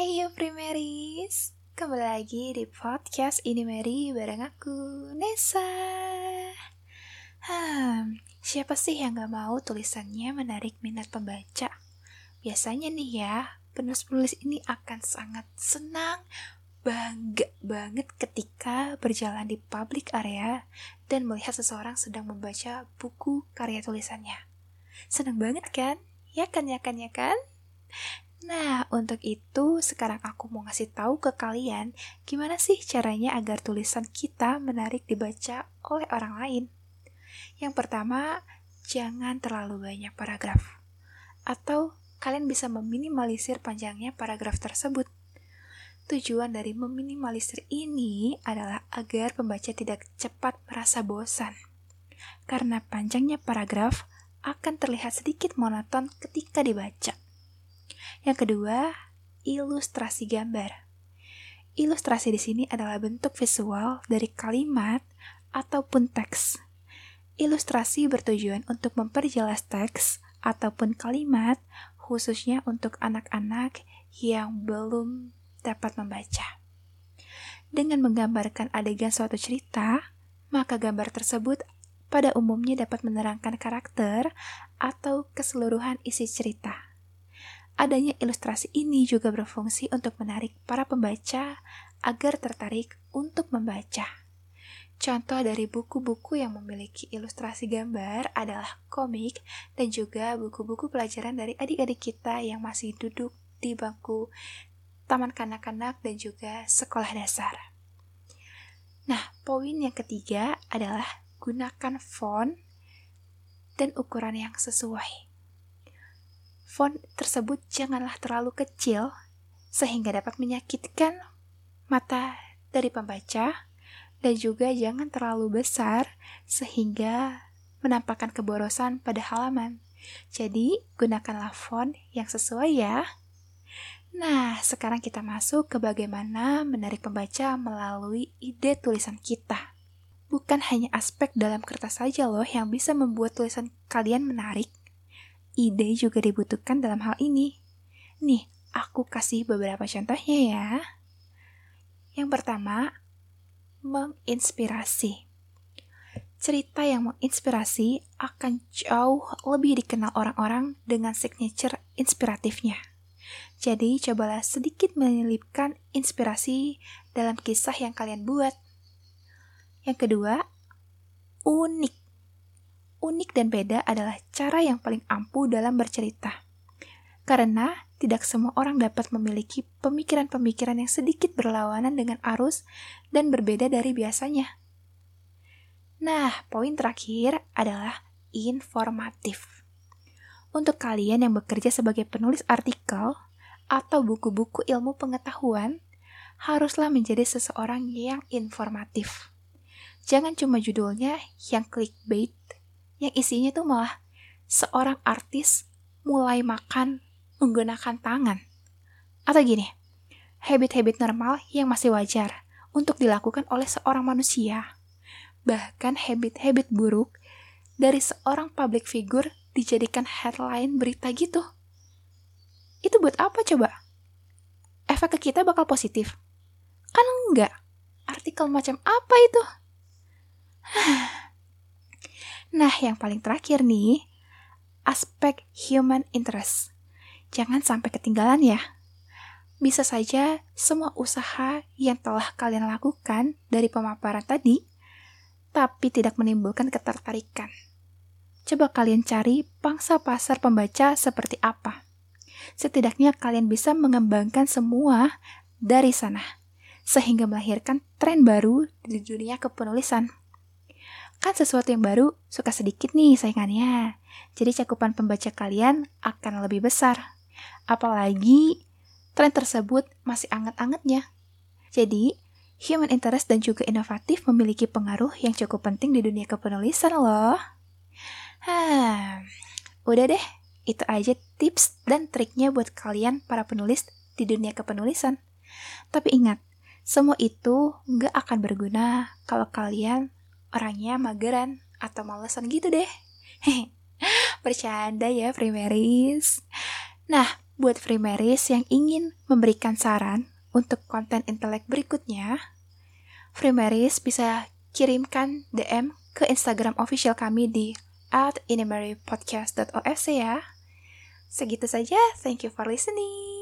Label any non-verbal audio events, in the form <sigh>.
Hey you primaries, kembali lagi di podcast ini Mary bareng aku, Nesa. Hmm, siapa sih yang gak mau tulisannya menarik minat pembaca? Biasanya nih ya, penulis-penulis ini akan sangat senang, bangga banget ketika berjalan di public area dan melihat seseorang sedang membaca buku karya tulisannya. Senang banget kan? Ya kan, ya kan, ya kan? Nah, untuk itu sekarang aku mau ngasih tahu ke kalian gimana sih caranya agar tulisan kita menarik dibaca oleh orang lain. Yang pertama, jangan terlalu banyak paragraf. Atau kalian bisa meminimalisir panjangnya paragraf tersebut. Tujuan dari meminimalisir ini adalah agar pembaca tidak cepat merasa bosan. Karena panjangnya paragraf akan terlihat sedikit monoton ketika dibaca. Yang kedua, ilustrasi gambar. Ilustrasi di sini adalah bentuk visual dari kalimat ataupun teks. Ilustrasi bertujuan untuk memperjelas teks ataupun kalimat, khususnya untuk anak-anak yang belum dapat membaca. Dengan menggambarkan adegan suatu cerita, maka gambar tersebut pada umumnya dapat menerangkan karakter atau keseluruhan isi cerita. Adanya ilustrasi ini juga berfungsi untuk menarik para pembaca agar tertarik untuk membaca. Contoh dari buku-buku yang memiliki ilustrasi gambar adalah komik dan juga buku-buku pelajaran dari adik-adik kita yang masih duduk di bangku taman kanak-kanak dan juga sekolah dasar. Nah, poin yang ketiga adalah gunakan font dan ukuran yang sesuai font tersebut janganlah terlalu kecil sehingga dapat menyakitkan mata dari pembaca dan juga jangan terlalu besar sehingga menampakkan keborosan pada halaman. Jadi, gunakanlah font yang sesuai ya. Nah, sekarang kita masuk ke bagaimana menarik pembaca melalui ide tulisan kita. Bukan hanya aspek dalam kertas saja loh yang bisa membuat tulisan kalian menarik, ide juga dibutuhkan dalam hal ini. Nih, aku kasih beberapa contohnya ya. Yang pertama, menginspirasi. Cerita yang menginspirasi akan jauh lebih dikenal orang-orang dengan signature inspiratifnya. Jadi, cobalah sedikit menyelipkan inspirasi dalam kisah yang kalian buat. Yang kedua, unik unik dan beda adalah cara yang paling ampuh dalam bercerita. Karena tidak semua orang dapat memiliki pemikiran-pemikiran yang sedikit berlawanan dengan arus dan berbeda dari biasanya. Nah, poin terakhir adalah informatif. Untuk kalian yang bekerja sebagai penulis artikel atau buku-buku ilmu pengetahuan, haruslah menjadi seseorang yang informatif. Jangan cuma judulnya yang clickbait yang isinya tuh malah seorang artis mulai makan menggunakan tangan. Atau gini, habit-habit normal yang masih wajar untuk dilakukan oleh seorang manusia. Bahkan habit-habit buruk dari seorang public figure dijadikan headline berita gitu. Itu buat apa coba? Efek ke kita bakal positif? Kan enggak. Artikel macam apa itu? <sighs> Nah, yang paling terakhir nih, aspek human interest. Jangan sampai ketinggalan ya. Bisa saja semua usaha yang telah kalian lakukan dari pemaparan tadi, tapi tidak menimbulkan ketertarikan. Coba kalian cari pangsa pasar pembaca seperti apa. Setidaknya kalian bisa mengembangkan semua dari sana, sehingga melahirkan tren baru di dunia kepenulisan. Kan sesuatu yang baru suka sedikit nih saingannya. Jadi cakupan pembaca kalian akan lebih besar. Apalagi tren tersebut masih anget-angetnya. Jadi, human interest dan juga inovatif memiliki pengaruh yang cukup penting di dunia kepenulisan loh. Hah, udah deh, itu aja tips dan triknya buat kalian para penulis di dunia kepenulisan. Tapi ingat, semua itu nggak akan berguna kalau kalian orangnya mageran atau malesan gitu deh. <laughs> Bercanda ya primaris. Nah, buat Freemaris yang ingin memberikan saran untuk konten intelek berikutnya, Freemaris bisa kirimkan DM ke Instagram official kami di at ya. Segitu saja, thank you for listening.